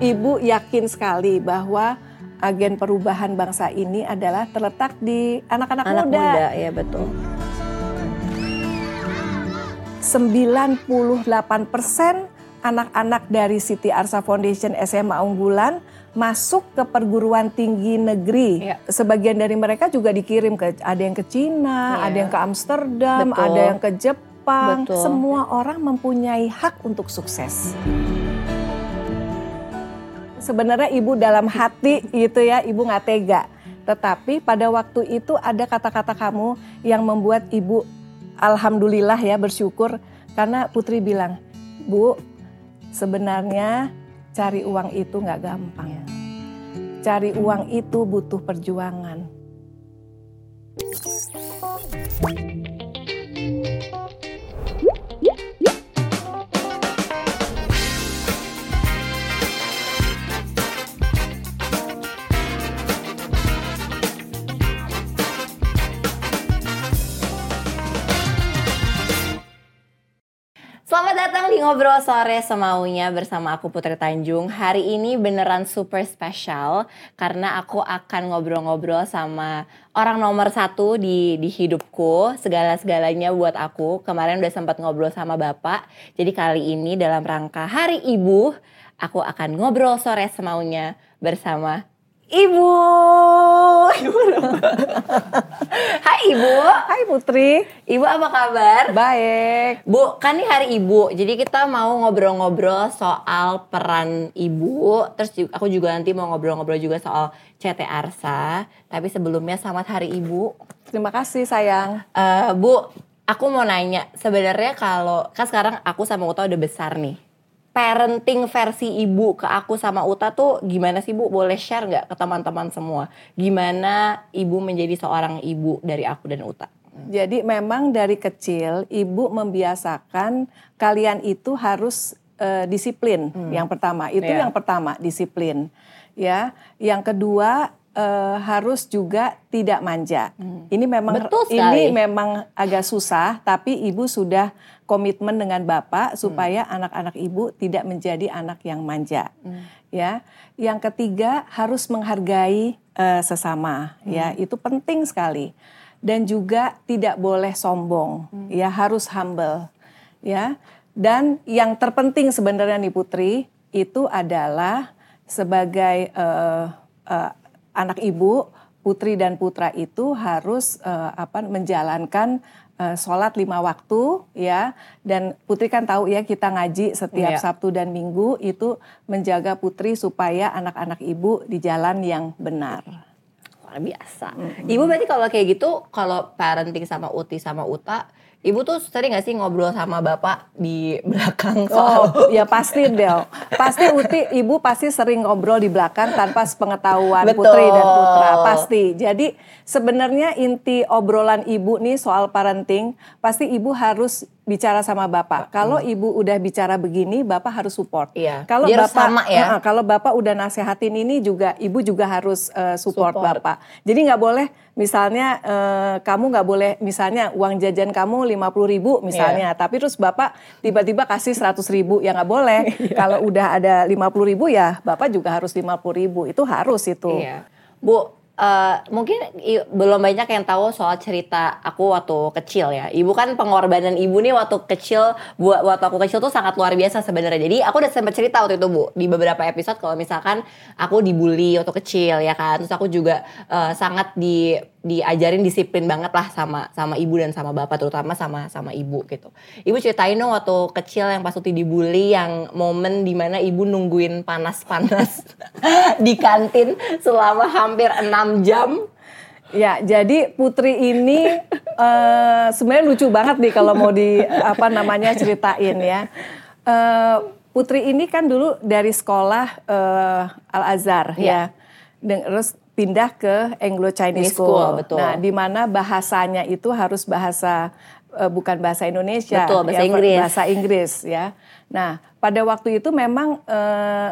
Ibu yakin sekali bahwa agen perubahan bangsa ini adalah terletak di anak-anak Anak muda. muda, ya betul. 98% anak-anak dari Siti Arsa Foundation SMA Unggulan masuk ke perguruan tinggi negeri. Iya. Sebagian dari mereka juga dikirim ke ada yang ke Cina, Iya. ada yang ke Amsterdam, Betul. ada yang ke Jepang. Betul. Semua orang mempunyai hak untuk sukses. Sebenarnya ibu dalam hati gitu ya, ibu nggak tega. Tetapi pada waktu itu ada kata-kata kamu yang membuat ibu alhamdulillah ya bersyukur karena Putri bilang, Bu, sebenarnya cari uang itu nggak gampang. Cari uang itu butuh perjuangan. Di Ngobrol Sore Semaunya bersama aku Putri Tanjung. Hari ini beneran super spesial karena aku akan ngobrol-ngobrol sama orang nomor satu di, di hidupku. Segala-segalanya buat aku. Kemarin udah sempat ngobrol sama Bapak. Jadi kali ini dalam rangka Hari Ibu, aku akan ngobrol sore semaunya bersama Ibu. Hai Ibu. Hai Putri, Ibu apa kabar? baik. Bu, kan ini hari ibu, jadi kita mau ngobrol-ngobrol soal peran ibu. Terus aku juga nanti mau ngobrol-ngobrol juga soal CT Arsa. Tapi sebelumnya selamat hari ibu. Terima kasih sayang. Eh, bu, aku mau nanya, sebenarnya kalau kan sekarang aku sama Uta udah besar nih. Parenting versi ibu ke aku sama Uta tuh gimana sih bu? Boleh share nggak ke teman-teman semua? Gimana ibu menjadi seorang ibu dari aku dan Uta? Jadi memang dari kecil ibu membiasakan kalian itu harus eh, disiplin. Yang pertama itu Iya. yang pertama disiplin. Ya, yang kedua eh, harus juga tidak manja. Ini memang Betul sekali. ini memang agak susah, tapi ibu sudah komitmen dengan bapak supaya anak-anak ibu tidak menjadi anak yang manja. Ya, yang ketiga harus menghargai eh, sesama. Ya, itu penting sekali. Dan juga tidak boleh sombong. Ya harus humble. Ya. Dan yang terpenting sebenarnya nih Putri itu adalah sebagai eh, eh, anak ibu putri dan putra itu harus eh, apa menjalankan eh, sholat lima waktu ya dan putri kan tahu ya kita ngaji setiap Iya. Sabtu dan Minggu itu menjaga putri supaya anak-anak ibu di jalan yang benar. luar biasa. Ibu berarti kalau kayak gitu, kalau parenting sama Uti sama Uta, ibu tuh sering gak sih ngobrol sama bapak di belakang soal Oh, ya pasti Del. Pasti Uti, ibu pasti sering ngobrol di belakang tanpa sepengetahuan Betul. putri dan putra. Pasti. Jadi sebenarnya inti obrolan ibu nih soal parenting, pasti ibu harus bicara sama bapak. Kalau ibu udah bicara begini, bapak harus support. Iya. Kalau bapak, sama ya. Heeh, kalau bapak udah nasehatin ini juga, ibu juga harus eh, support, Support. bapak. Jadi nggak boleh, misalnya eh, kamu nggak boleh, misalnya uang jajan kamu 50 ribu misalnya, tapi terus bapak tiba-tiba kasih 100 ribu, ya nggak boleh. Kalau udah ada 50 ribu ya bapak juga harus 50 ribu, itu harus itu. Iya. Bu, eh, mungkin belum banyak yang tahu soal cerita aku waktu kecil ya. Ibu kan pengorbanan ibu nih waktu kecil, buat waktu aku kecil tuh sangat luar biasa sebenarnya. Jadi aku udah sempat cerita waktu itu bu di beberapa episode kalau misalkan aku dibully waktu kecil ya kan. Terus aku juga eh, sangat di diajarin disiplin banget lah sama sama ibu dan sama bapak terutama sama sama ibu gitu. Ibu ceritain dong waktu kecil yang pas Uti dibully yang momen di mana ibu nungguin panas-panas di kantin selama hampir 6 jam. Ya, jadi Putri ini eh, sebenarnya lucu banget nih kalau mau di apa namanya ceritain ya. Eh, Putri ini kan dulu dari sekolah eh, Al Azhar Iya. ya, Dan- terus pindah ke Anglo Chinese School, School. betul. Nah, di mana bahasanya itu harus bahasa eh, bukan bahasa Indonesia, Betul, bahasa ya, Inggris. bahasa Inggris ya. Nah, pada waktu itu memang eh,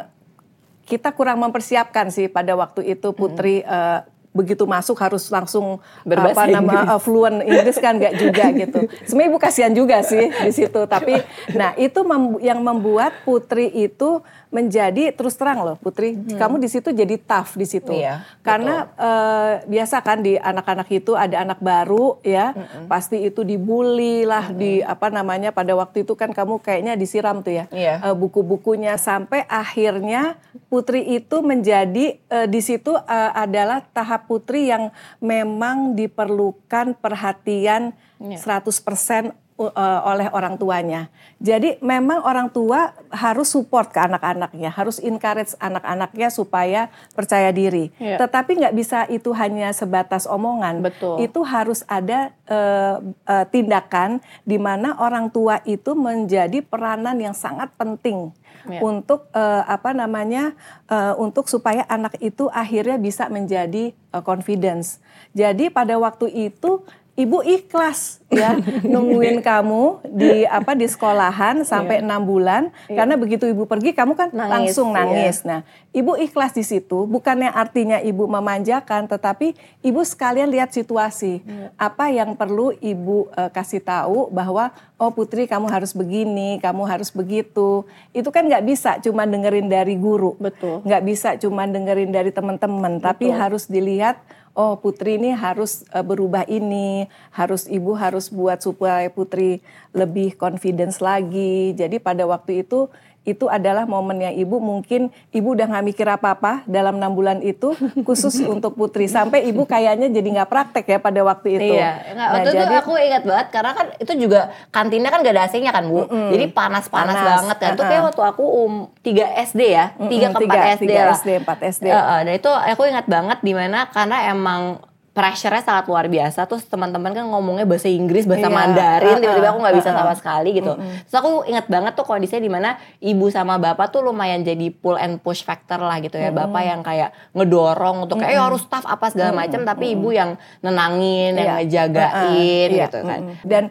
kita kurang mempersiapkan sih pada waktu itu Putri eh, begitu masuk harus langsung Berbahasa apa nama Inggris. uh, fluent Inggris kan nggak juga gitu. Sebenarnya ibu kasihan juga sih di situ. Tapi nah itu mem- yang membuat Putri itu menjadi terus terang loh Putri, kamu di situ jadi tough di situ. Hmm. Iya, Karena eh, biasa kan di anak-anak itu ada anak baru ya, pasti itu dibully lah di apa namanya pada waktu itu kan kamu kayaknya disiram tuh ya. Iya. eh, buku-bukunya. Sampai akhirnya Putri itu menjadi eh, di situ eh, adalah tahap Putri yang memang diperlukan perhatian 100% u- eh, oleh orang tuanya. Jadi memang orang tua harus support ke anak-anaknya, harus encourage anak-anaknya supaya percaya diri. Iya. Tetapi nggak bisa itu hanya sebatas omongan. Betul. Itu harus ada eh, eh, tindakan di mana orang tua itu menjadi peranan yang sangat penting Iya. untuk eh, apa namanya eh, untuk supaya anak itu akhirnya bisa menjadi eh, confidence. Jadi pada waktu itu ibu ikhlas ya nungguin kamu di apa di sekolahan sampai enam bulan karena begitu ibu pergi kamu kan Nangis, langsung iya. nangis. Nah, ibu ikhlas di situ bukannya artinya ibu memanjakan, tetapi ibu sekalian lihat situasi apa yang perlu ibu eh, kasih tahu bahwa oh putri kamu harus begini, kamu harus begitu. Itu kan nggak bisa cuma dengerin dari guru, Betul. nggak bisa cuma dengerin dari teman-teman, tapi harus dilihat. Oh putri ini harus eh, berubah ini, harus ibu harus buat supaya putri lebih confidence lagi. Jadi pada waktu itu itu adalah momennya ibu mungkin ibu udah nggak mikir apa-apa dalam enam bulan itu khusus untuk putri sampai ibu kayaknya jadi nggak praktek ya pada waktu itu. Iya, Nah, waktu itu jadi aku ingat banget karena kan itu juga kantinnya kan gak ada AC-nya kan bu, jadi panas-panas Panas, banget kan. Itu uh-uh. kayak waktu aku um 3 SD ya, 3 ke 4 tiga- SD tiga lah. SD, 4 SD. Uh, uh, dan itu aku ingat banget di mana karena emang pressure-nya sangat luar biasa. Terus teman-teman kan ngomongnya bahasa Inggris bahasa Iya, Mandarin tiba-tiba aku nggak bisa sama sekali gitu. Terus aku ingat banget tuh kondisinya di mana ibu sama bapak tuh lumayan jadi pull and push factor lah gitu ya. Bapak yang kayak ngedorong untuk kayak "Eh, harus tough apa segala macam tapi ibu yang nenangin yang Iya. ngejagain Uh-uh, iya, gitu kan. Mm-mm. Dan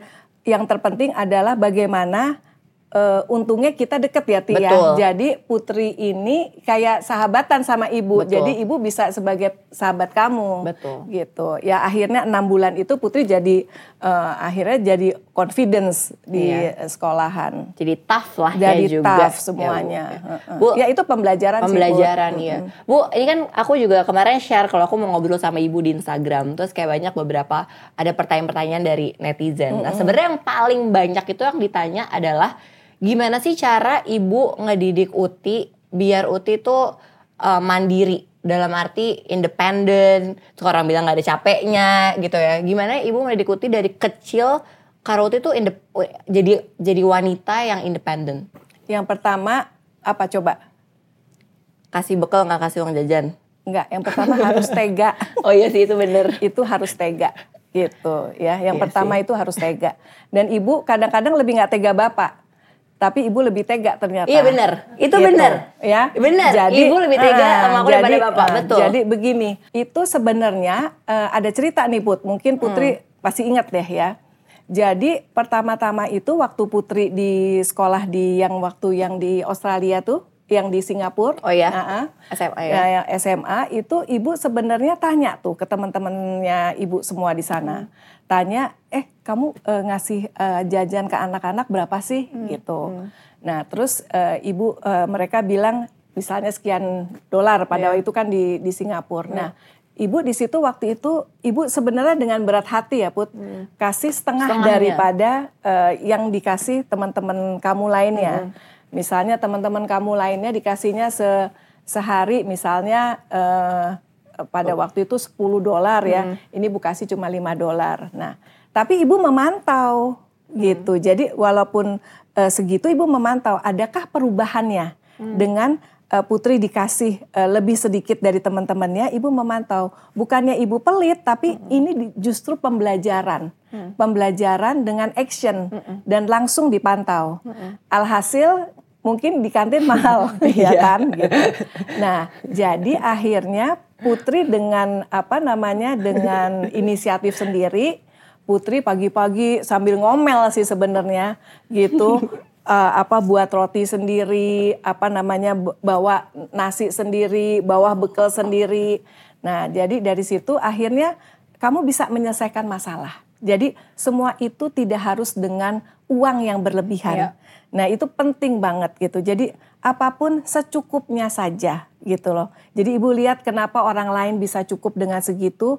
yang terpenting adalah bagaimana eh, untungnya kita deket ya Tia. Betul. Jadi Putri ini kayak sahabatan sama ibu. Betul. Jadi ibu bisa sebagai sahabat kamu. Betul. Gitu. Ya akhirnya enam bulan itu Putri jadi eh, akhirnya jadi confidence di Iya. sekolahan. jadi tough lah ya Jadi juga tough Ya, semuanya. Bu. Heeh. Bu, ya itu pembelajaran sih, Bu. pembelajaran ya. Bu, ini kan aku juga kemarin share kalau aku mau ngobrol sama ibu di Instagram, terus kayak banyak beberapa ada pertanyaan-pertanyaan dari netizen. Nah, sebenarnya yang paling banyak itu yang ditanya adalah gimana sih cara ibu ngedidik Uti biar Uti tuh eh, mandiri dalam arti independen, orang bilang nggak ada capeknya gitu ya. Gimana ibu ngedidik Uti dari kecil karena Uti tuh jadi jadi wanita yang independen. Yang pertama apa coba? Kasih bekal nggak kasih uang jajan. Enggak, yang pertama harus tega. Oh iya sih itu bener. itu harus tega gitu ya. Yang Iya pertama itu harus tega. Dan ibu kadang-kadang lebih nggak tega bapak. Tapi ibu lebih tega ternyata. Iya bener, itu Gitu, bener. Ya. Bener, ibu lebih tega ah, sama aku daripada bapak, ah, betul. Jadi begini, itu sebenarnya eh, ada cerita nih Put. Mungkin Putri Hmm. pasti ingat deh ya. Jadi pertama-tama itu waktu Putri di sekolah di yang waktu yang di Australia tuh, yang di Singapura. Oh iya? ah, ah. SMA ya? Ya, yang SMA itu ibu sebenarnya tanya tuh ke teman-temannya ibu semua di sana. Hmm. Tanya, eh kamu eh, ngasih eh, jajan ke anak-anak berapa sih Hmm. gitu. Nah terus eh, ibu eh, mereka bilang misalnya sekian dolar pada waktu itu kan di di Singapura. Nah ibu di situ waktu itu ibu sebenarnya dengan berat hati ya put kasih setengah Hmm. Setengahnya. daripada eh, yang dikasih teman-teman kamu lainnya. Hmm. Misalnya teman-teman kamu lainnya dikasihnya se sehari misalnya eh, pada waktu itu 10 dolar ya. Ini Bu kasih cuma 5 dolar. Nah, tapi Ibu memantau gitu. Jadi walaupun eh, segitu Ibu memantau adakah perubahannya dengan eh, Putri dikasih eh, lebih sedikit dari teman-temannya, Ibu memantau. Bukannya Ibu pelit, tapi ini di- justru pembelajaran. Pembelajaran dengan action dan langsung dipantau. Alhasil mungkin di kantin mahal ya kan gitu. Nah, jadi akhirnya Putri dengan apa namanya dengan inisiatif sendiri Putri pagi-pagi sambil ngomel sih sebenarnya gitu eh, apa buat roti sendiri, apa namanya bawa nasi sendiri, bawa bekal sendiri. Nah, jadi dari situ akhirnya kamu bisa menyelesaikan masalah. Jadi semua itu tidak harus dengan uang yang berlebihan. Iya. Nah, itu penting banget gitu. Jadi apa pun secukupnya saja gitu loh. Jadi ibu lihat kenapa orang lain bisa cukup dengan segitu,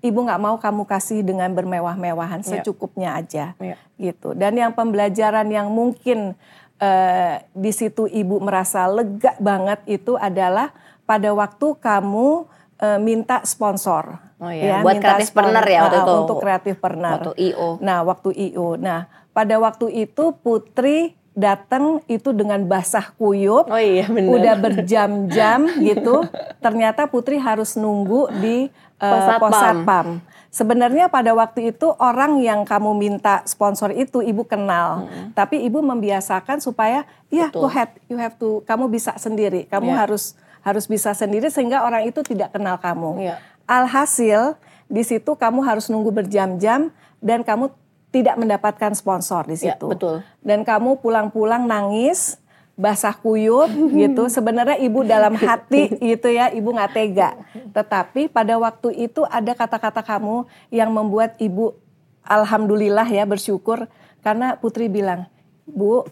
ibu nggak mau kamu kasih dengan bermewah-mewahan, Iya. secukupnya aja Iya. gitu. Dan yang pembelajaran yang mungkin eh, di situ ibu merasa lega banget itu adalah pada waktu kamu eh, minta sponsor. Oh iya, buat creative partner ya waktu ah, itu. Untuk kreatif partner. Waktu IO. Nah, waktu IO. Nah, pada waktu itu Putri datang itu dengan basah kuyup. Oh iya. Udah berjam-jam gitu. Ternyata Putri harus nunggu di eh, Pos Satpam. Sebenarnya pada waktu itu orang yang kamu minta sponsor itu ibu kenal, tapi ibu membiasakan supaya ya go ahead, you have to, kamu bisa sendiri, kamu Iya. harus harus bisa sendiri sehingga orang itu tidak kenal kamu. Iya. Alhasil di situ kamu harus nunggu berjam-jam dan kamu tidak mendapatkan sponsor di Iya, situ. betul. Dan kamu pulang-pulang nangis, basah kuyup gitu. Sebenarnya ibu dalam hati gitu ya, ibu nggak tega. Tetapi pada waktu itu ada kata-kata kamu yang membuat ibu alhamdulillah ya bersyukur karena Putri bilang, "Bu,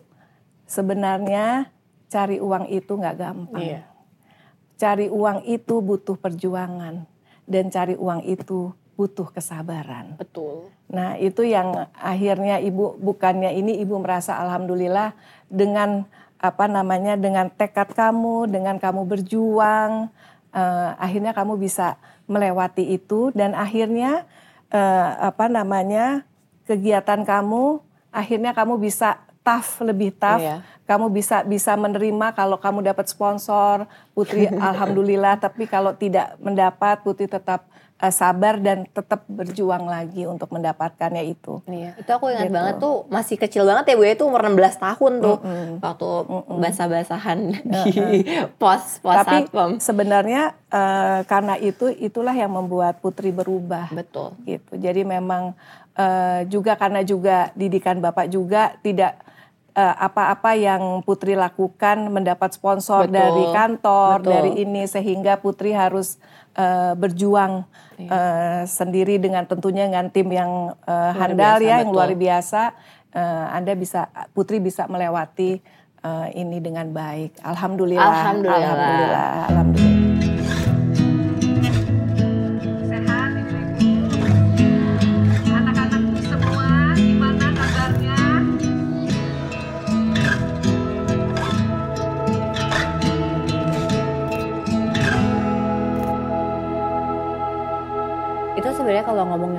sebenarnya cari uang itu nggak gampang." Iya. Cari uang itu butuh perjuangan dan cari uang itu butuh kesabaran. Betul. Nah, itu yang akhirnya Ibu bukannya ini Ibu merasa alhamdulillah dengan apa namanya dengan tekad kamu, dengan kamu berjuang eh, akhirnya kamu bisa melewati itu dan akhirnya eh, apa namanya kegiatan kamu akhirnya kamu bisa tough lebih tough Iya. kamu bisa bisa menerima kalau kamu dapat sponsor Putri alhamdulillah tapi kalau tidak mendapat Putri tetap eh, sabar dan tetap berjuang lagi untuk mendapatkannya itu Iya, itu aku ingat Gitu. banget tuh masih kecil banget ya Bu ya itu umur 16 tahun tuh waktu basah-basahan di pos pos tapi satpam. sebenarnya eh, karena itu itulah yang membuat Putri berubah Betul. gitu. Jadi memang eh, juga karena juga didikan Bapak juga tidak apa-apa yang Putri lakukan mendapat sponsor Betul, dari kantor, betul. dari ini sehingga Putri harus eh, berjuang Iya. eh, sendiri dengan tentunya dengan tim yang eh, handal biasa, ya, yang betul. luar biasa. Eh, anda bisa Putri bisa melewati eh, ini dengan baik. Alhamdulillah. Alhamdulillah. Alhamdulillah. Alhamdulillah.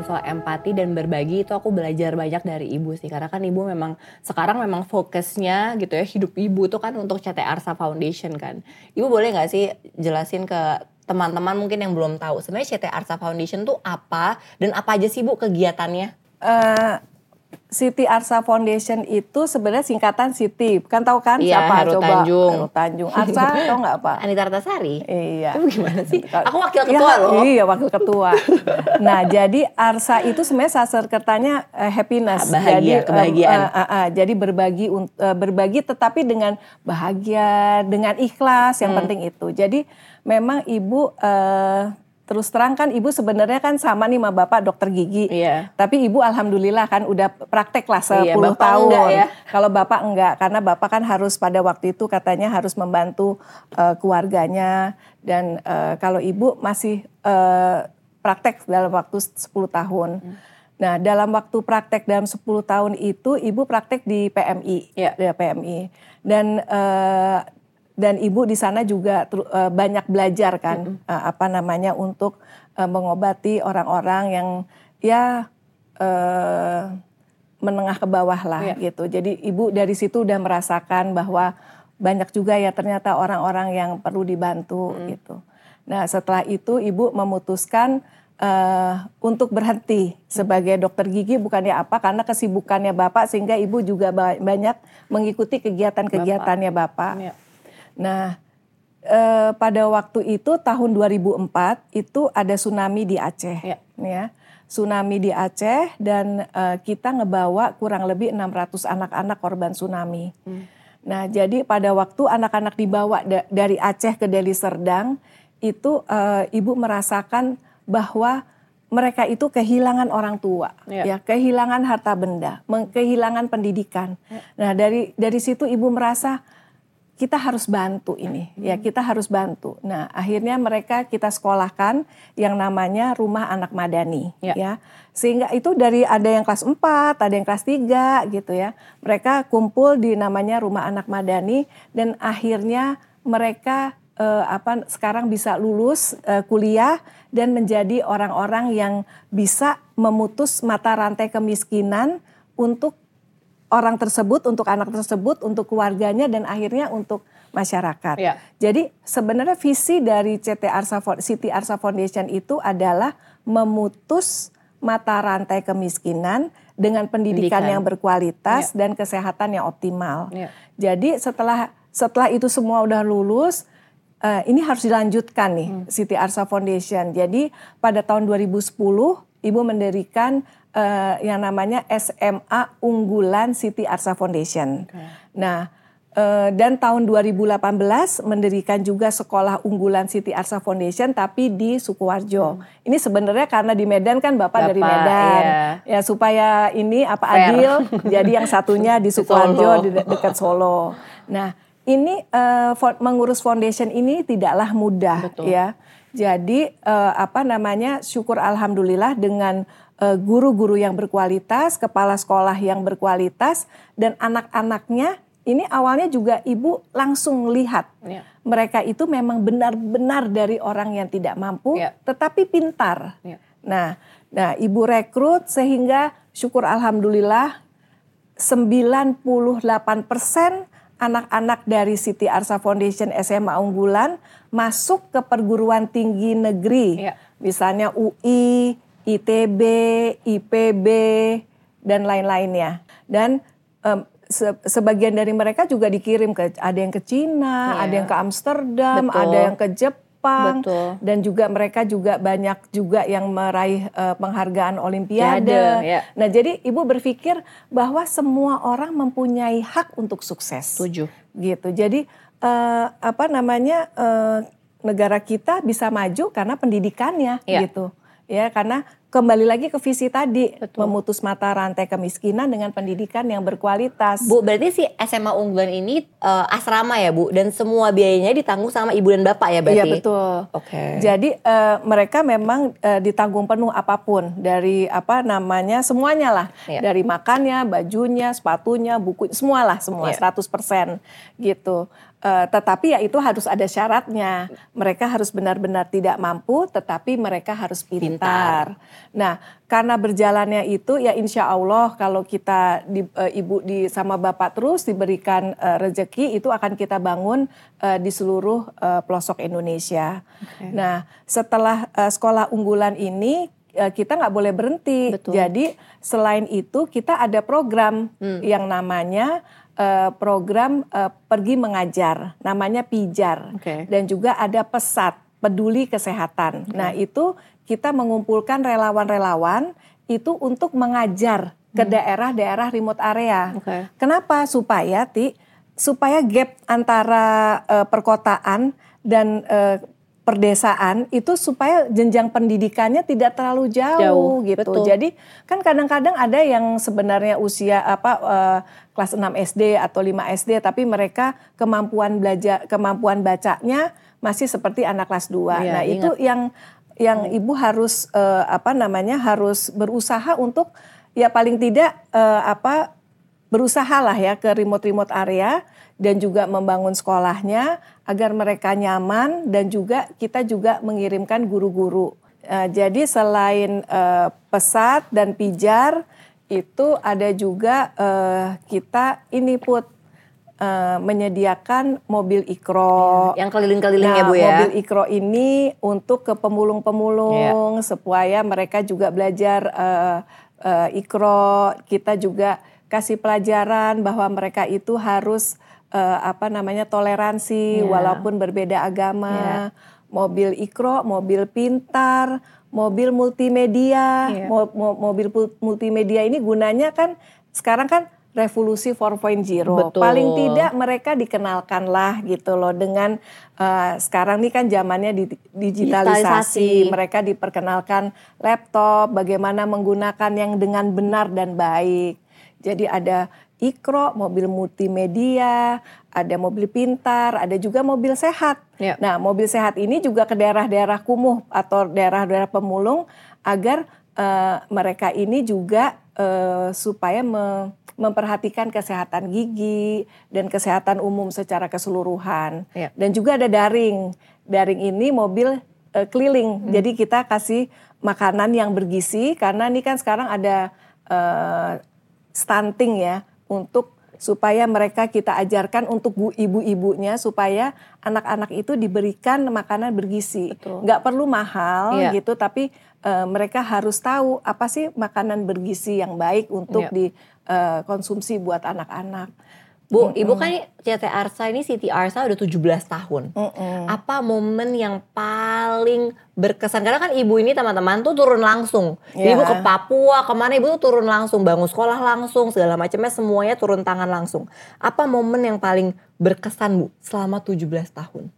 Soal empati dan berbagi itu aku belajar banyak dari ibu sih karena kan ibu memang sekarang memang fokusnya gitu ya hidup ibu tuh kan untuk CT Arsa Foundation kan. Ibu boleh nggak sih jelasin ke teman-teman mungkin yang belum tahu sebenarnya CT Arsa Foundation tuh apa dan apa aja sih bu kegiatannya? eh Siti Arsa Foundation itu sebenarnya singkatan Siti. Kan tahu kan Iya, siapa Heru coba? Tanjung. Heru Tanjung. Arsa tahu nggak apa? Anita Ratasari? Iya. Itu gimana sih? Aku wakil Iya, ketua loh. Iya, wakil ketua. nah, jadi Arsa itu sebenarnya sasaran eh, happiness. Bahagia, jadi, em, kebahagiaan. eh, eh, eh, jadi berbagi eh, berbagi tetapi dengan bahagia, dengan ikhlas, yang Hmm. penting itu. Jadi memang Ibu eh, terus terang kan Ibu sebenarnya kan sama nih sama Bapak dokter gigi. Iya. Tapi Ibu alhamdulillah kan udah praktek lah 10 Iya, Bapak tahun. enggak ya? Kalau Bapak enggak, karena Bapak kan harus pada waktu itu katanya harus membantu eh, keluarganya dan eh, kalau Ibu masih eh, praktek dalam waktu 10 tahun. Nah, dalam waktu praktek dalam 10 tahun itu Ibu praktek di PMI, Iya. di PMI. Dan eh, dan Ibu di sana juga eh, banyak belajar kan eh, apa namanya untuk eh, mengobati orang-orang yang ya eh, menengah ke bawah lah Iya. gitu. Jadi ibu dari situ udah merasakan bahwa banyak juga ya ternyata orang-orang yang perlu dibantu gitu. Nah setelah itu ibu memutuskan eh, untuk berhenti sebagai dokter gigi bukannya apa karena kesibukannya bapak sehingga ibu juga ba- banyak mengikuti kegiatan-kegiatannya bapak. Iya. Nah eh, pada waktu itu tahun 2004 itu ada tsunami di Aceh, Iya. ya tsunami di Aceh dan eh, kita ngebawa kurang lebih 600 anak-anak korban tsunami. Nah jadi pada waktu anak-anak dibawa da- dari Aceh ke Deli Serdang itu uh, ibu merasakan bahwa mereka itu kehilangan orang tua, Ya. ya, kehilangan harta benda, kehilangan pendidikan. Nah dari dari situ ibu merasa kita harus bantu ini, ya kita harus bantu. Nah akhirnya mereka kita sekolahkan yang namanya rumah anak madani, Ya. ya. Sehingga itu dari ada yang kelas 4, ada yang kelas 3 gitu ya. Mereka kumpul di namanya rumah anak madani dan akhirnya mereka eh, apa sekarang bisa lulus eh, kuliah dan menjadi orang-orang yang bisa memutus mata rantai kemiskinan untuk orang tersebut, untuk anak tersebut, untuk keluarganya dan akhirnya untuk masyarakat. Ya. Jadi sebenarnya visi dari CT Arsa Siti Arsa Foundation itu adalah memutus mata rantai kemiskinan dengan pendidikan, Pendidikan. yang berkualitas dan kesehatan yang optimal. Ya. Jadi setelah setelah itu semua udah lulus, eh, ini harus dilanjutkan nih Siti Arsa Foundation. Jadi pada tahun 2010 Ibu mendirikan eh, yang namanya SMA Unggulan Siti Arsa Foundation. Nah, eh, dan tahun 2018 mendirikan juga sekolah unggulan Siti Arsa Foundation tapi di Sukoharjo. Ini sebenarnya karena di Medan kan Bapak, dari Bapak, Medan. iya. Ya supaya ini apa Fair. adil jadi yang satunya di Sukoharjo di de- dekat Solo. Nah, ini fo- mengurus foundation ini tidaklah mudah Betul. ya. Jadi eh, apa namanya? Syukur alhamdulillah dengan guru-guru yang berkualitas, kepala sekolah yang berkualitas dan anak-anaknya ini awalnya juga ibu langsung lihat Ya. mereka itu memang benar-benar dari orang yang tidak mampu Ya. tetapi pintar. Ya. Nah, nah ibu rekrut sehingga syukur alhamdulillah 98 persen anak-anak dari Siti Arsa Foundation SMA Unggulan masuk ke perguruan tinggi negeri. Iya. Misalnya UI, ITB, IPB, dan lain-lainnya. Dan em, se- sebagian dari mereka juga dikirim ke ada yang ke Cina, Iya. ada yang ke Amsterdam, Betul. ada yang ke Jepang, Betul. dan juga mereka juga banyak juga yang meraih eh, penghargaan Olimpiade. Ya. Nah, jadi ibu berpikir bahwa semua orang mempunyai hak untuk sukses. Setuju. Gitu. Jadi eh, apa namanya eh, negara kita bisa maju karena pendidikannya, Ya. gitu. Ya, karena kembali lagi ke visi tadi Betul. memutus mata rantai kemiskinan dengan pendidikan yang berkualitas. Bu, berarti si SMA unggulan ini eh, asrama ya, Bu, dan semua biayanya ditanggung sama ibu dan bapak ya berarti? Iya betul. Oke. Jadi eh, mereka memang eh, ditanggung penuh apa pun dari apa namanya semuanya lah, Iya. dari makannya, bajunya, sepatunya, buku, semualah semua Iya. 100% gitu. Eh, tetapi ya itu harus ada syaratnya. Mereka harus benar-benar tidak mampu, tetapi mereka harus pintar. Nah, karena berjalannya itu ya insya Allah kalau kita di, eh, ibu di sama bapak terus diberikan eh, rezeki itu akan kita bangun eh, di seluruh eh, pelosok Indonesia. Nah, setelah eh, sekolah unggulan ini kita nggak boleh berhenti. Betul. Jadi selain itu kita ada program yang namanya program eh, pergi mengajar, namanya pijar, Oke. dan juga ada pesat peduli kesehatan. Nah itu kita mengumpulkan relawan-relawan itu untuk mengajar ke daerah-daerah remote area. Oke. Kenapa? Supaya ti supaya gap antara eh, perkotaan dan eh, perdesaan itu supaya jenjang pendidikannya tidak terlalu jauh, Jauh, gitu. betul. Jadi kan kadang-kadang ada yang sebenarnya usia apa eh, kelas 6 SD atau 5 SD tapi mereka kemampuan belajar kemampuan bacanya masih seperti anak kelas 2. Iya, nah, ingat. itu yang yang ibu harus eh, apa namanya harus berusaha untuk ya paling tidak eh, apa berusaha lah ya ke remote-remote area dan juga membangun sekolahnya agar mereka nyaman dan juga kita juga mengirimkan guru-guru. Eh, jadi selain eh, pesat dan pijar itu ada juga eh, kita ini put eh, menyediakan mobil ikro. Yang keliling-keliling ya, Nah, Bu ya? mobil ikro ini untuk ke pemulung-pemulung supaya mereka juga belajar eh, eh, ikro. Kita juga kasih pelajaran bahwa mereka itu harus eh, apa namanya toleransi Ya. walaupun berbeda agama. Ya. Mobil ikro, mobil pintar, mobil multimedia. Ya. Mo- mo- mobil multimedia ini gunanya kan sekarang kan revolusi 4.0. Betul. Paling tidak mereka dikenalkan lah gitu loh dengan eh, sekarang ini kan zamannya di, digitalisasi. Digitalisasi. Mereka diperkenalkan laptop, bagaimana menggunakan yang dengan benar dan baik. Jadi ada ikro, mobil multimedia, ada mobil pintar, ada juga mobil sehat. Ya. Nah, mobil sehat ini juga ke daerah-daerah kumuh atau daerah-daerah pemulung agar eh, mereka ini juga eh, supaya me- memperhatikan kesehatan gigi dan kesehatan umum secara keseluruhan. Ya. Dan juga ada daring. Daring ini mobil eh, keliling. Jadi kita kasih makanan yang bergizi karena ini kan sekarang ada eh, stunting ya untuk supaya mereka kita ajarkan untuk bu- ibu-ibunya supaya anak-anak itu diberikan makanan bergizi. Betul. Nggak perlu mahal Iya. gitu tapi eh, mereka harus tahu apa sih makanan bergizi yang baik untuk Iya. dikonsumsi buat anak-anak. Bu, ibu kan CT Arsa ini Siti Arsa udah 17 tahun. Mm-mm. Apa momen yang paling berkesan? Karena kan ibu ini teman-teman tuh turun langsung. Jadi Iya. ibu ke Papua, ke mana ibu tuh turun langsung. Bangun sekolah langsung, segala macamnya semuanya turun tangan langsung. Apa momen yang paling berkesan Bu selama 17 tahun?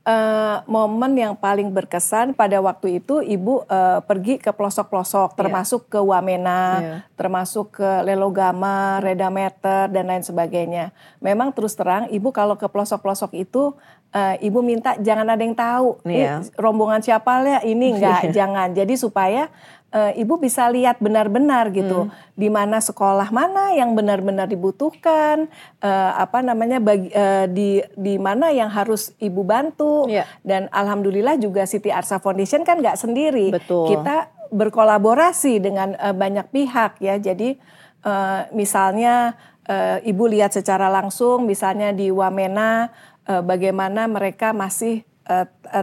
Eh, momen yang paling berkesan pada waktu itu ibu eh, pergi ke pelosok-pelosok termasuk ke Wamena, Iya. termasuk ke Lelogama, Redameter dan lain sebagainya. Memang terus terang ibu kalau ke pelosok-pelosok itu eh, ibu minta jangan ada yang tahu Iya. "Ih, rombongan siapa ya ini enggak jangan. Jadi supaya eh, ibu bisa lihat benar-benar gitu Hmm. di mana sekolah mana yang benar-benar dibutuhkan eh, apa namanya bagi eh, di di mana yang harus ibu bantu Iya. dan alhamdulillah juga Siti Arsa Foundation kan nggak sendiri Betul. kita berkolaborasi dengan eh, banyak pihak ya jadi eh, misalnya eh, ibu lihat secara langsung misalnya di Wamena eh, bagaimana mereka masih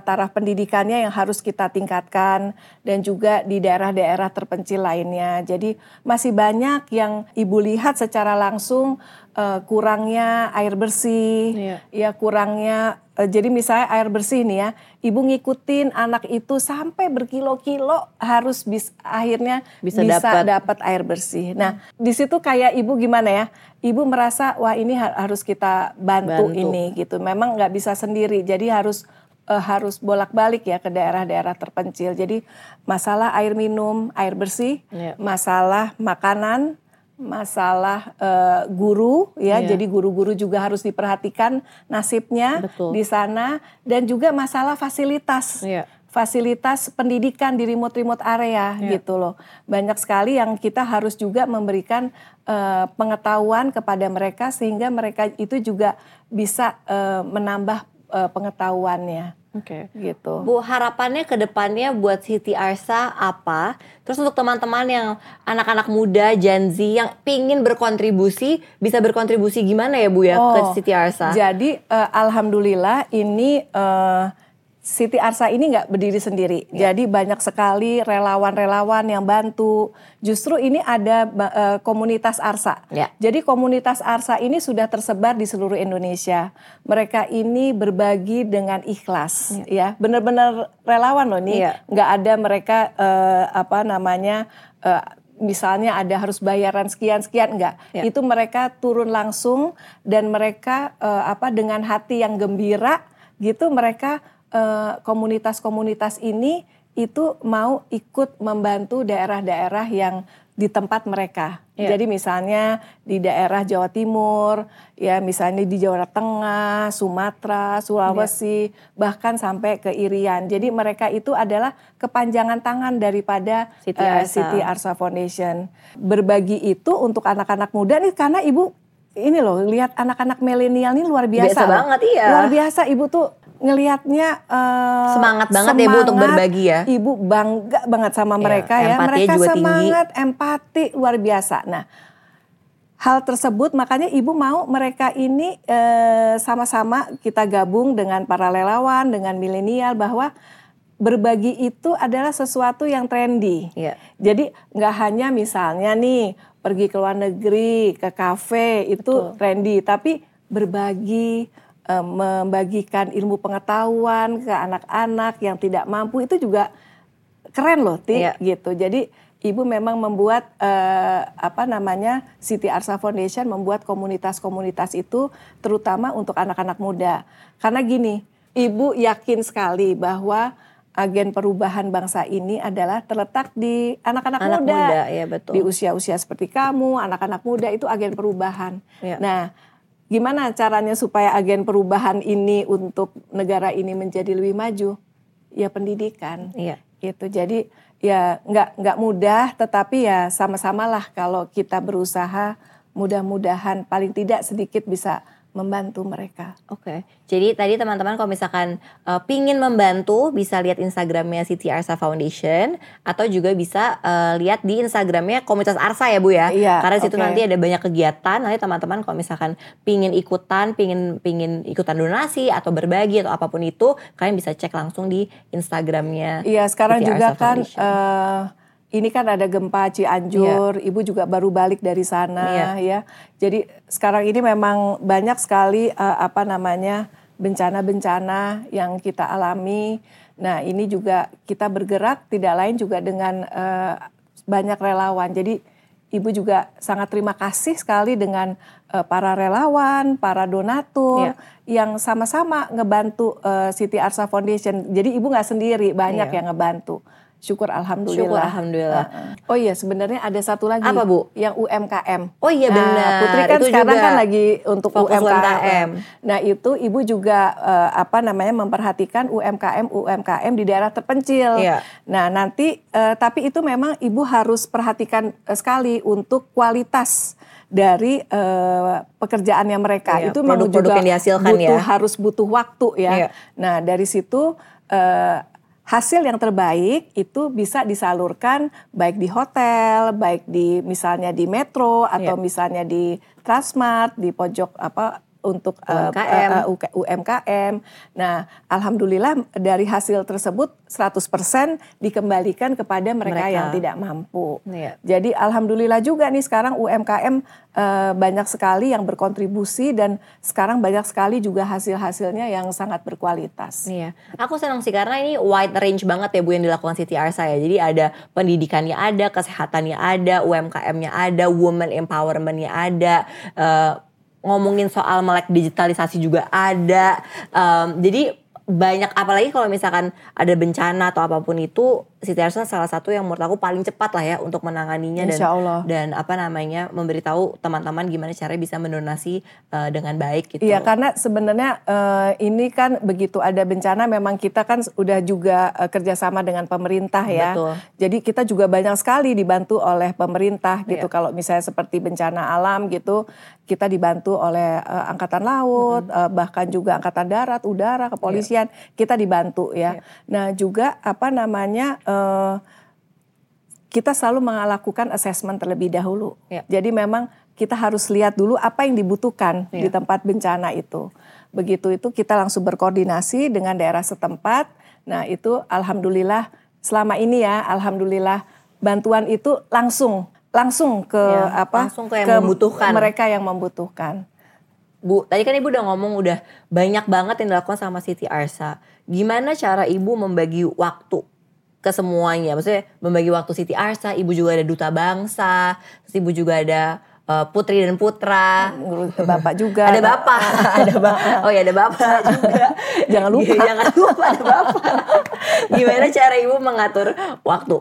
taraf pendidikannya yang harus kita tingkatkan dan juga di daerah-daerah terpencil lainnya. Jadi masih banyak yang ibu lihat secara langsung eh, kurangnya air bersih, Iya. ya kurangnya. eh, jadi misalnya air bersih nih ya, ibu ngikutin anak itu sampai berkilo-kilo harus bis, akhirnya Bisa bisa, dapat. air bersih. Nah di situ kayak ibu gimana ya? Ibu merasa wah ini ha- harus kita bantu, Bantu. ini gitu. Memang nggak bisa sendiri, jadi harus eh, harus bolak-balik ya ke daerah-daerah terpencil. Jadi masalah air minum, air bersih, Iya. masalah makanan, masalah eh, guru ya. Iya. Jadi guru-guru juga harus diperhatikan nasibnya Betul. di sana dan juga masalah fasilitas Iya. fasilitas pendidikan di remote-remote area Iya. gitu loh. Banyak sekali yang kita harus juga memberikan eh, pengetahuan kepada mereka sehingga mereka itu juga bisa eh, menambah eh, pengetahuannya Oke. gitu. Bu, harapannya ke depannya buat Siti Arsa apa? Terus untuk teman-teman yang anak-anak muda, Gen Z yang pingin berkontribusi, bisa berkontribusi gimana ya Bu ya Oh, ke Siti Arsa? Jadi eh, alhamdulillah ini eh, Siti Arsa ini nggak berdiri sendiri. Ya. Jadi banyak sekali relawan-relawan yang bantu. Justru ini ada eh, komunitas Arsa. Ya. Jadi komunitas Arsa ini sudah tersebar di seluruh Indonesia. Mereka ini berbagi dengan ikhlas, ya. Benar-benar relawan loh nih. Iya. Nggak ada mereka eh, apa namanya. eh, Misalnya ada harus bayaran sekian sekian enggak. Ya. Itu mereka turun langsung dan mereka eh, apa dengan hati yang gembira gitu mereka komunitas-komunitas ini itu mau ikut membantu daerah-daerah yang di tempat mereka. Ya. Jadi misalnya di daerah Jawa Timur, ya misalnya di Jawa Tengah, Sumatera, Sulawesi, bahkan sampai ke Irian. Jadi mereka itu adalah kepanjangan tangan daripada Siti eh, Arsa. Siti Arsa Foundation. Berbagi itu untuk anak-anak muda nih karena ibu ini loh lihat anak-anak milenial ini luar biasa. Biasa loh. banget, iya. Luar biasa ibu tuh ngelihatnya eh, Semangat banget ya, Bu, untuk semangat. berbagi ya. Ibu bangga banget sama Iya, mereka ya. Mereka juga tinggi. semangat, empati luar biasa. Nah, hal tersebut makanya ibu mau mereka ini eh, sama-sama kita gabung dengan para relawan, dengan milenial bahwa berbagi itu adalah sesuatu yang trendy. Iya. Jadi nggak hanya misalnya nih pergi ke luar negeri, ke kafe itu Betul. trendy, tapi berbagi, eh, membagikan ilmu pengetahuan ke anak-anak yang tidak mampu itu juga keren loh, Ti, Iya. gitu. Jadi ibu memang membuat eh, apa namanya Siti Arsa Foundation membuat komunitas-komunitas itu terutama untuk anak-anak muda. Karena gini, ibu yakin sekali bahwa agen perubahan bangsa ini adalah terletak di anak-anak Anak muda, muda, ya, betul. di usia-usia seperti kamu, anak-anak muda itu agen perubahan. Ya. Nah, gimana caranya supaya agen perubahan ini untuk negara ini menjadi lebih maju? Ya pendidikan Iya. gitu. Jadi ya nggak nggak mudah, tetapi ya sama-samalah kalau kita berusaha, mudah-mudahan paling tidak sedikit bisa membantu mereka. Oke, jadi tadi teman-teman kalau misalkan uh, pingin membantu bisa lihat Instagramnya Siti Arsa Foundation atau juga bisa uh, lihat di Instagramnya Komunitas Arsa ya Bu ya. Iya, Karena situ oke. nanti ada banyak kegiatan. Nanti teman-teman kalau misalkan pingin ikutan, pingin pingin ikutan donasi atau berbagi atau apa pun itu, kalian bisa cek langsung di Instagramnya. Iya sekarang Siti juga Arsa kan Foundation. eh, ini kan ada gempa Cianjur, ibu juga baru balik dari sana ya. Jadi sekarang ini memang banyak sekali eh, apa namanya bencana-bencana yang kita alami. Nah ini juga kita bergerak tidak lain juga dengan eh, banyak relawan. Jadi ibu juga sangat terima kasih sekali dengan eh, para relawan, para donatur yang sama-sama ngebantu eh, Siti Arsa Foundation. Jadi ibu nggak sendiri, banyak Iya. yang ngebantu. Syukur alhamdulillah. Syukur alhamdulillah. Heeh. Oh iya, sebenarnya ada satu lagi. Apa, Bu? Yang UMKM. Oh iya, Nah, benar. Putri kan Itu sekarang juga kan lagi untuk UMKM. UMKM. Nah itu ibu juga eh, apa namanya memperhatikan UMKM UMKM di daerah terpencil. Iya. Nah nanti eh, tapi itu memang ibu harus perhatikan eh, sekali untuk kualitas dari eh, pekerjaannya mereka. Iya, itu memang produk-produk juga yang dihasilkan butuh ya. harus butuh waktu ya. Iya. Nah dari situ eh, hasil yang terbaik itu bisa disalurkan baik di hotel, baik di misalnya di metro atau Iya. misalnya di Transmart, di pojok apa untuk UMKM. eh, UK UMKM. Nah, alhamdulillah dari hasil tersebut 100% dikembalikan kepada mereka, Mereka. yang tidak mampu. Iya. Jadi alhamdulillah juga nih sekarang UMKM eh, banyak sekali yang berkontribusi dan sekarang banyak sekali juga hasil-hasilnya yang sangat berkualitas. Iya, aku senang sih karena ini wide range banget ya Bu yang dilakukan Siti Arsa ya. Jadi ada pendidikannya ada, kesehatannya ada, UMKM-nya ada, woman empowerment-nya ada, eh, ngomongin soal melek digitalisasi juga ada. Em, jadi banyak apalagi kalau misalkan ada bencana atau apa pun itu Siti Arsa salah satu yang menurut aku paling cepat lah ya untuk menanganinya dan Insya Allah. dan apa namanya memberitahu teman-teman gimana caranya bisa mendonasi eh, dengan baik gitu. Iya karena sebenarnya eh, ini kan begitu ada bencana memang kita kan udah juga eh, kerjasama dengan pemerintah ya. Betul. Jadi kita juga banyak sekali dibantu oleh pemerintah gitu. Iya. Kalau misalnya seperti bencana alam gitu, kita dibantu oleh eh, angkatan laut, eh, bahkan juga angkatan darat, udara, kepolisian, kita dibantu ya. Iya. Nah juga apa namanya eh, kita selalu melakukan assessment terlebih dahulu. Iya. Jadi memang kita harus lihat dulu apa yang dibutuhkan di Iya. tempat bencana itu. Begitu itu kita langsung berkoordinasi dengan daerah setempat. Nah itu alhamdulillah selama ini ya alhamdulillah bantuan itu langsung langsung ke Iya, apa langsung ke yang membutuhkan. mereka yang membutuhkan. Bu, tadi kan ibu udah ngomong udah banyak banget yang dilakukan sama Siti Arsa. Gimana cara ibu membagi waktu ke semuanya? Maksudnya membagi waktu Siti Arsa, ibu juga ada duta bangsa, terus ibu juga ada uh, putri dan putra. Bapak juga. Ada bapak, ada bapak. Oh ya ada bapak juga. Jangan lupa. Jangan lupa ada bapak. Gimana cara ibu mengatur waktu?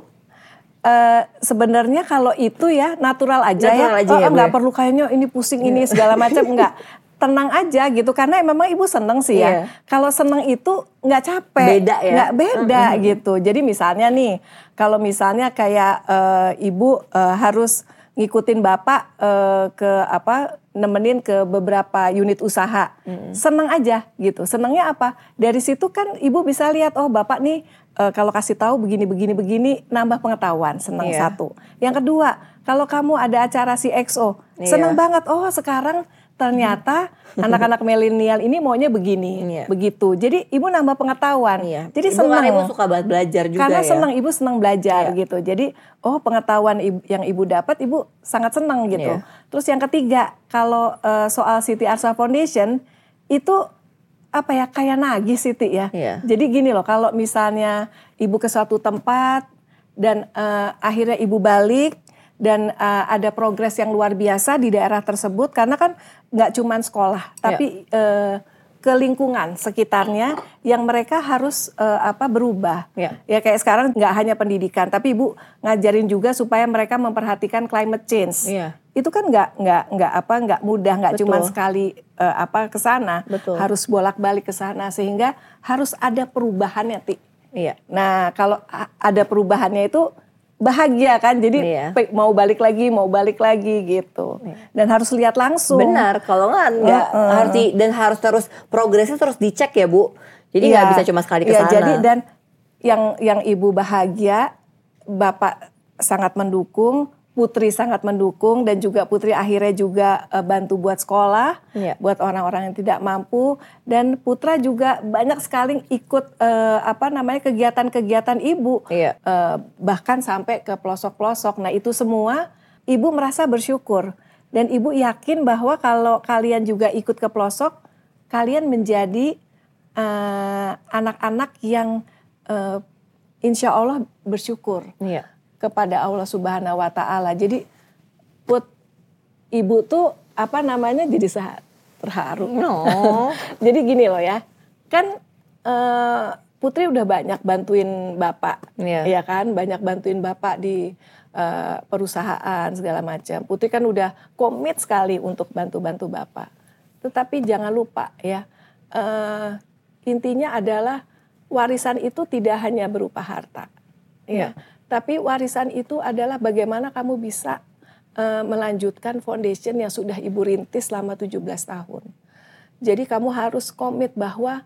Eh, sebenarnya kalau itu ya natural aja Natural ya. aja oh, ya, nggak ya? perlu kayaknya ini pusing ini segala macam enggak. Tenang aja gitu karena memang ibu seneng sih ya. Iya. Kalau seneng itu nggak capek, Beda ya? nggak beda gitu. Jadi misalnya nih, kalau misalnya kayak eh, ibu eh, harus ngikutin bapak eh, ke apa nemenin ke beberapa unit usaha, seneng aja gitu. Senengnya apa? Dari situ kan ibu bisa lihat oh bapak nih eh, kalau kasih tahu begini begini begini nambah pengetahuan seneng Iya. satu. Yang kedua kalau kamu ada acara CXO Iya. seneng banget oh sekarang ternyata anak-anak milenial ini maunya begini Iya. begitu. Jadi ibu nambah pengetahuan. Iya. Jadi ibu seneng. kan ibu suka banget belajar juga Karena ya. senang ibu senang belajar Iya. gitu. Jadi oh pengetahuan ibu- yang ibu dapat ibu sangat senang gitu. Iya. Terus yang ketiga kalau eh, soal Siti Arsa Foundation itu apa ya kayak nagih Siti ya. Iya. Jadi gini loh kalau misalnya ibu ke suatu tempat dan eh, akhirnya ibu balik dan eh, ada progres yang luar biasa di daerah tersebut karena kan nggak cuman sekolah tapi eh, ke lingkungan sekitarnya yang mereka harus eh, apa berubah Ya. ya kayak sekarang nggak hanya pendidikan tapi ibu ngajarin juga supaya mereka memperhatikan climate change Iya. Itu kan nggak nggak nggak apa nggak mudah nggak cuma sekali eh, apa ke sana harus bolak balik ke sana sehingga harus ada perubahannya ti Iya. nah kalau ada perubahannya itu bahagia kan jadi Iya. mau balik lagi mau balik lagi gitu dan harus lihat langsung Benar, kalau nggak nggak Heeh. harus di, dan harus terus progresnya terus dicek ya bu. Jadi nggak Iya. bisa cuma sekali ke Iya, sana. jadi dan yang yang ibu bahagia, bapak sangat mendukung, putri sangat mendukung dan juga putri akhirnya juga eh, bantu buat sekolah, Iya. buat orang-orang yang tidak mampu dan putra juga banyak sekali ikut eh, apa namanya kegiatan-kegiatan ibu, Iya. Eh, bahkan sampai ke pelosok-pelosok. Nah itu semua ibu merasa bersyukur dan ibu yakin bahwa kalau kalian juga ikut ke pelosok, kalian menjadi anak-anak yang eh, insya Allah bersyukur Iya. Kepada Allah Subhanahu Wa Taala. Jadi put ibu tuh apa namanya jadi sehat terharu. No. jadi gini loh ya, kan eh, Putri udah banyak bantuin bapak, Iya. ya kan, banyak bantuin bapak di eh, perusahaan segala macam. Putri kan udah komit sekali untuk bantu-bantu bapak. Tetapi jangan lupa ya, eh, intinya adalah warisan itu tidak hanya berupa harta, ya, tapi warisan itu adalah bagaimana kamu bisa eh, melanjutkan foundation yang sudah ibu rintis selama 17 tahun. Jadi kamu harus komit bahwa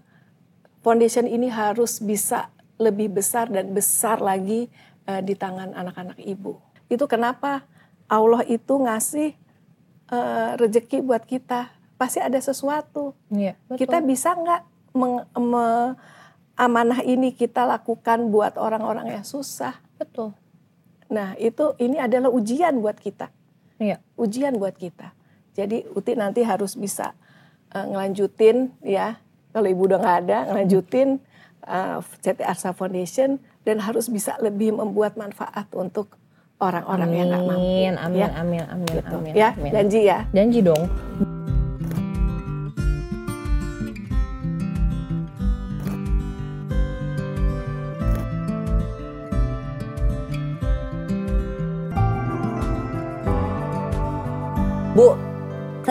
foundation ini harus bisa lebih besar dan besar lagi eh, di tangan anak-anak ibu. Itu kenapa Allah itu ngasih eh, rezeki buat kita. Pasti ada sesuatu. Iya. Kita bisa nggak meng- me- amanah ini kita lakukan buat orang-orang yang susah. betul. Nah itu ini adalah ujian buat kita Iya. ujian buat kita. Jadi Uti nanti harus bisa eh, ngelanjutin ya. Kalau ibu udah nggak ada, ngelanjutin eh, CT Arsa Foundation dan harus bisa lebih membuat manfaat untuk orang-orang yang nggak mampu. Amin, amin, ya. amin, amin, Gitu. amin, ya, amin. janji ya. Janji dong.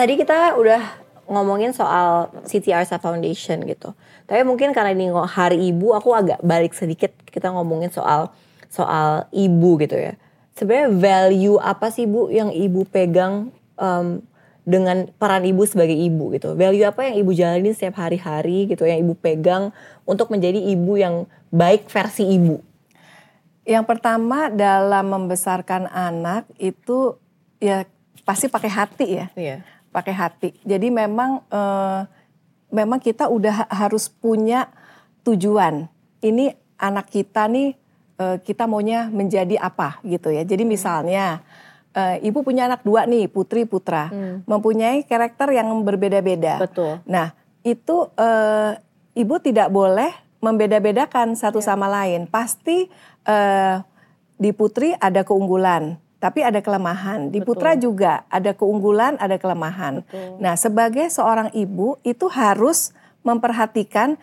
Tadi kita udah ngomongin soal Siti Arsa Foundation gitu. Tapi mungkin karena ini hari ibu, aku agak balik sedikit kita ngomongin soal soal ibu gitu ya. Sebenarnya value apa sih bu yang ibu pegang em, dengan peran ibu sebagai ibu gitu? Value apa yang ibu jalani setiap hari-hari gitu, yang ibu pegang untuk menjadi ibu yang baik versi ibu? Yang pertama dalam membesarkan anak itu ya pasti pakai hati ya. Iya. Pakai hati. Jadi memang eh, memang kita udah ha- harus punya tujuan. Ini anak kita nih eh, kita maunya menjadi apa gitu ya. Jadi misalnya eh, ibu punya anak dua nih putri putra, mempunyai karakter yang berbeda-beda. Betul. Nah itu eh, ibu tidak boleh membeda-bedakan satu sama lain. Pasti eh, di putri ada keunggulan, tapi ada kelemahan. Di putra juga ada keunggulan, ada kelemahan. Nah, sebagai seorang ibu itu harus memperhatikan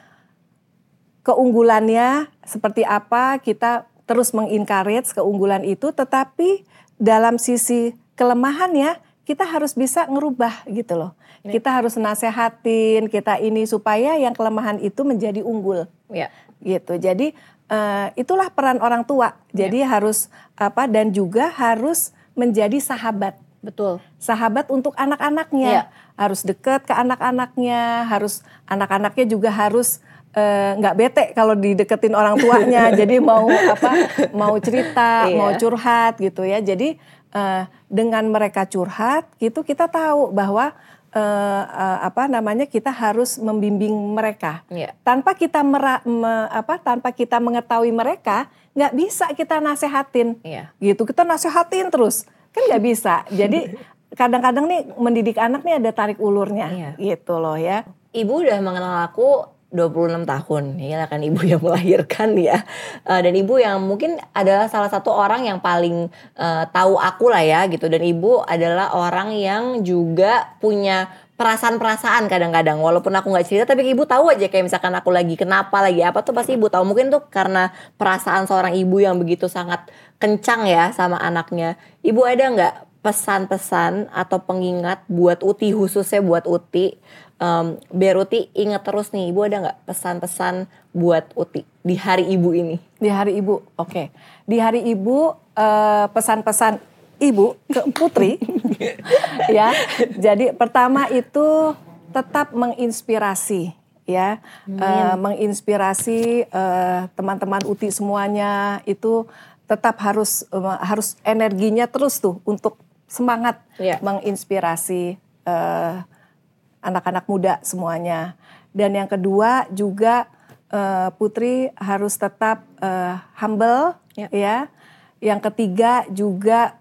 keunggulannya seperti apa, kita terus mengencourage keunggulan itu, tetapi dalam sisi kelemahannya kita harus bisa ngerubah gitu loh. Kita harus nasehatin, kita ini supaya yang kelemahan itu menjadi unggul Iya. gitu. Jadi eh, itulah peran orang tua. Jadi harus apa dan juga harus menjadi sahabat. Betul. Sahabat untuk anak-anaknya. Iya. Harus dekat ke anak-anaknya, harus anak-anaknya juga harus eh, nggak bete kalau dideketin orang tuanya. jadi mau apa? Mau cerita, Iya. mau curhat gitu ya. Jadi eh, dengan mereka curhat, gitu kita tahu bahwa eh, eh, apa namanya kita harus membimbing mereka Iya. tanpa kita mera, me- apa tanpa kita mengetahui mereka nggak bisa kita nasehatin Iya. gitu kita nasehatin terus kan nggak bisa jadi kadang-kadang nih mendidik anak nih ada tarik ulurnya Iya. gitu loh ya Ibu udah mengenal aku 26 tahun, ya kan ibu yang melahirkan ya, Eh, dan ibu yang mungkin adalah salah satu orang yang paling eh, tahu aku lah ya gitu, dan ibu adalah orang yang juga punya perasaan-perasaan kadang-kadang. Walaupun aku nggak cerita tapi ibu tahu aja kayak misalkan aku lagi kenapa lagi apa tuh pasti ibu tahu. Mungkin tuh karena perasaan seorang ibu yang begitu sangat kencang ya sama anaknya. Ibu ada nggak pesan-pesan atau pengingat buat Uti khususnya buat Uti Em, biar Uti inget terus nih ibu ada nggak pesan-pesan buat Uti di hari ibu ini Di hari ibu, oke. Di hari ibu eh, pesan-pesan ibu ke putri, ya. Jadi pertama itu tetap menginspirasi, ya, Eh, menginspirasi eh, teman-teman uti semuanya itu tetap harus eh, harus energinya terus tuh untuk semangat Iya. menginspirasi eh, anak-anak muda semuanya. Dan yang kedua juga eh, Putri harus tetap eh, humble Ya. ya. Yang ketiga juga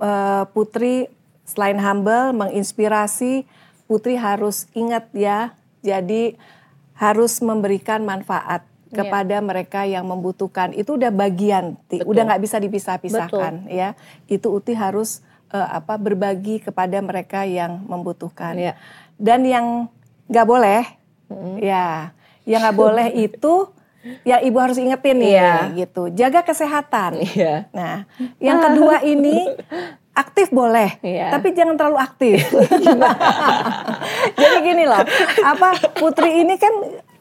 eh, Putri selain humble menginspirasi Putri harus ingat ya. Jadi harus memberikan manfaat Ya. kepada mereka yang membutuhkan. Itu udah bagian, Ti. Betul. udah nggak bisa dipisah-pisahkan ya. Itu Uti harus eh, apa berbagi kepada mereka yang membutuhkan. Iya. Dan yang nggak boleh, ya, yang nggak boleh itu, ya ibu harus ingetin nih, Iya. gitu. Jaga kesehatan. Iya. Nah, yang kedua ini aktif boleh, Iya. tapi jangan terlalu aktif. Jadi gini loh, apa Putri ini kan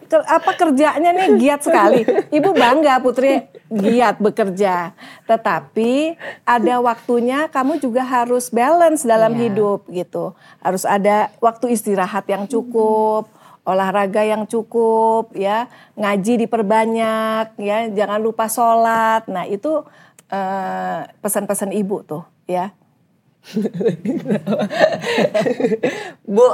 ke- apa kerjanya nih giat sekali. Ibu bangga Putri giat bekerja. Tetapi ada waktunya kamu juga harus balance dalam Iya. hidup gitu. Harus ada waktu istirahat yang cukup, olahraga yang cukup ya, ngaji diperbanyak ya, jangan lupa sholat. Nah, itu eh, pesan-pesan ibu tuh ya. Bu,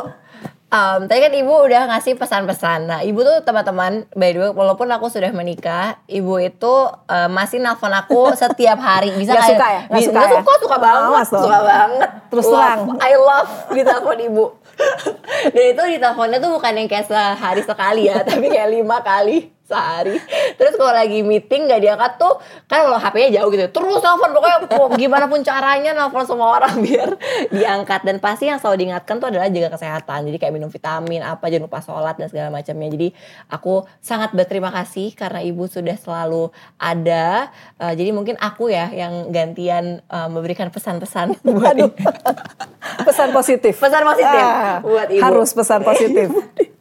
em, tadi kan ibu udah ngasih pesan-pesan. Nah, ibu tuh teman-teman, by the way, walaupun aku sudah menikah, ibu itu eh, masih nelfon aku setiap hari. Bisa Nggak kayak- suka ya? Bisa- suka ya? suka, suka banget, Awas suka banget. Terus terang. I love ditelepon ibu. Dan itu diteleponnya tuh bukan yang kayak sehari sekali ya, tapi kayak lima kali sehari. Terus kalau lagi meeting gak diangkat tuh, kan kalau HP-nya jauh gitu. Terus nelfon pokoknya gimana pun caranya nelfon semua orang biar diangkat. Dan pasti yang selalu diingatkan tuh adalah jaga kesehatan. Jadi kayak minum vitamin, apa jangan lupa sholat dan segala macamnya. Jadi aku sangat berterima kasih karena ibu sudah selalu ada. Eh, jadi mungkin aku ya yang gantian eh, memberikan pesan-pesan buat Aduh. pesan positif. Pesan positif Ah, buat ibu. Harus pesan positif.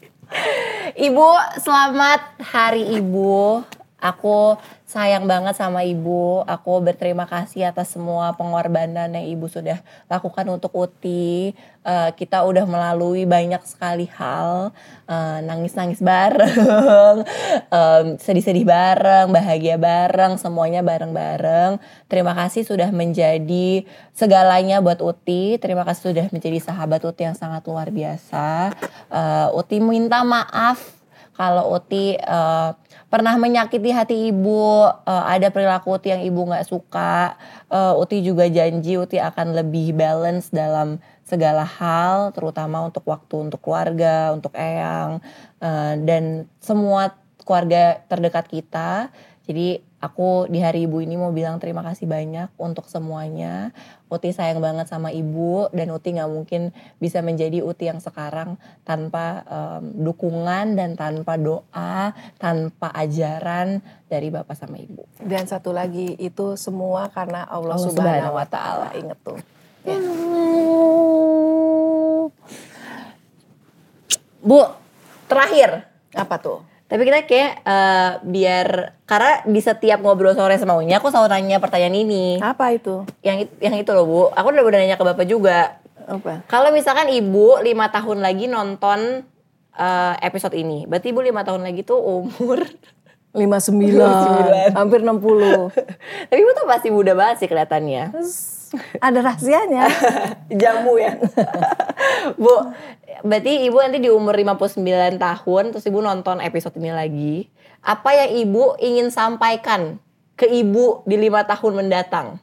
Ibu, selamat Hari Ibu. Aku sayang banget sama ibu. Aku berterima kasih atas semua pengorbanan yang ibu sudah lakukan untuk Uti. Eh, kita udah melalui banyak sekali hal, Eh, nangis-nangis bareng, em, sedih-sedih bareng, bahagia bareng, semuanya bareng-bareng. Terima kasih sudah menjadi segalanya buat Uti. Terima kasih sudah menjadi sahabat Uti yang sangat luar biasa. Eh, Uti minta maaf kalau Uti eh, pernah menyakiti hati ibu, eh, ada perilaku Uti yang ibu nggak suka, eh, Uti juga janji Uti akan lebih balance dalam segala hal, terutama untuk waktu untuk keluarga, untuk Eyang, eh, dan semua keluarga terdekat kita. Jadi aku di hari ibu ini mau bilang terima kasih banyak untuk semuanya. Uti sayang banget sama ibu dan Uti nggak mungkin bisa menjadi Uti yang sekarang tanpa em, dukungan dan tanpa doa, tanpa ajaran dari bapak sama ibu. Dan satu lagi itu semua karena Allah, Allah Subhanahu Subhanahu wa taala. Ingat tuh. Ya. Bu, terakhir. Apa tuh? Tapi kita kayak eh, biar karena di setiap ngobrol sore semaunya aku selalu nanya pertanyaan ini. Apa itu? Yang yang itu loh bu, aku udah udah nanya ke bapak juga. Apa? Kalau misalkan ibu lima tahun lagi nonton eh, episode ini, berarti ibu lima tahun lagi tuh umur. 59, hampir 60. Tapi ibu tuh pasti muda banget sih kelihatannya. Ada rahasianya. Jamu ya. bu, berarti ibu nanti di umur 59 tahun terus ibu nonton episode ini lagi. Apa yang ibu ingin sampaikan ke ibu di lima tahun mendatang?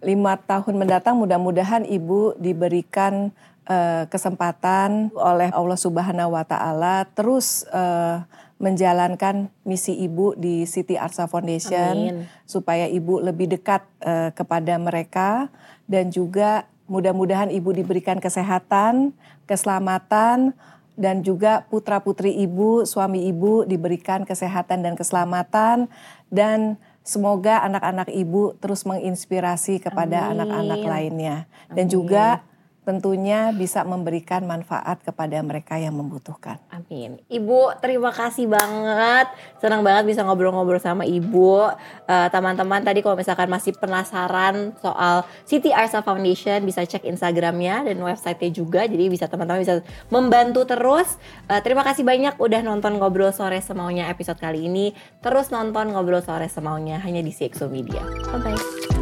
Lima tahun mendatang mudah-mudahan ibu diberikan eh, kesempatan oleh Allah Subhanahu wa taala terus eh, menjalankan misi Ibu di Siti Arsa Foundation Amin. supaya Ibu lebih dekat eh, kepada mereka dan juga mudah-mudahan Ibu diberikan kesehatan, keselamatan dan juga putra-putri Ibu, suami Ibu diberikan kesehatan dan keselamatan dan semoga anak-anak Ibu terus menginspirasi kepada anak-anak lainnya dan Amin. juga tentunya bisa memberikan manfaat kepada mereka yang membutuhkan. Amin. Ibu, terima kasih banget. Senang banget bisa ngobrol-ngobrol sama Ibu. Eh, Teman-teman tadi kalau misalkan masih penasaran soal City Arsa Foundation bisa cek Instagramnya dan websitenya juga. Jadi bisa teman-teman bisa membantu terus. Eh, terima kasih banyak udah nonton ngobrol sore semaunya episode kali ini. Terus nonton ngobrol sore semaunya hanya di CXO Media. Bye bye.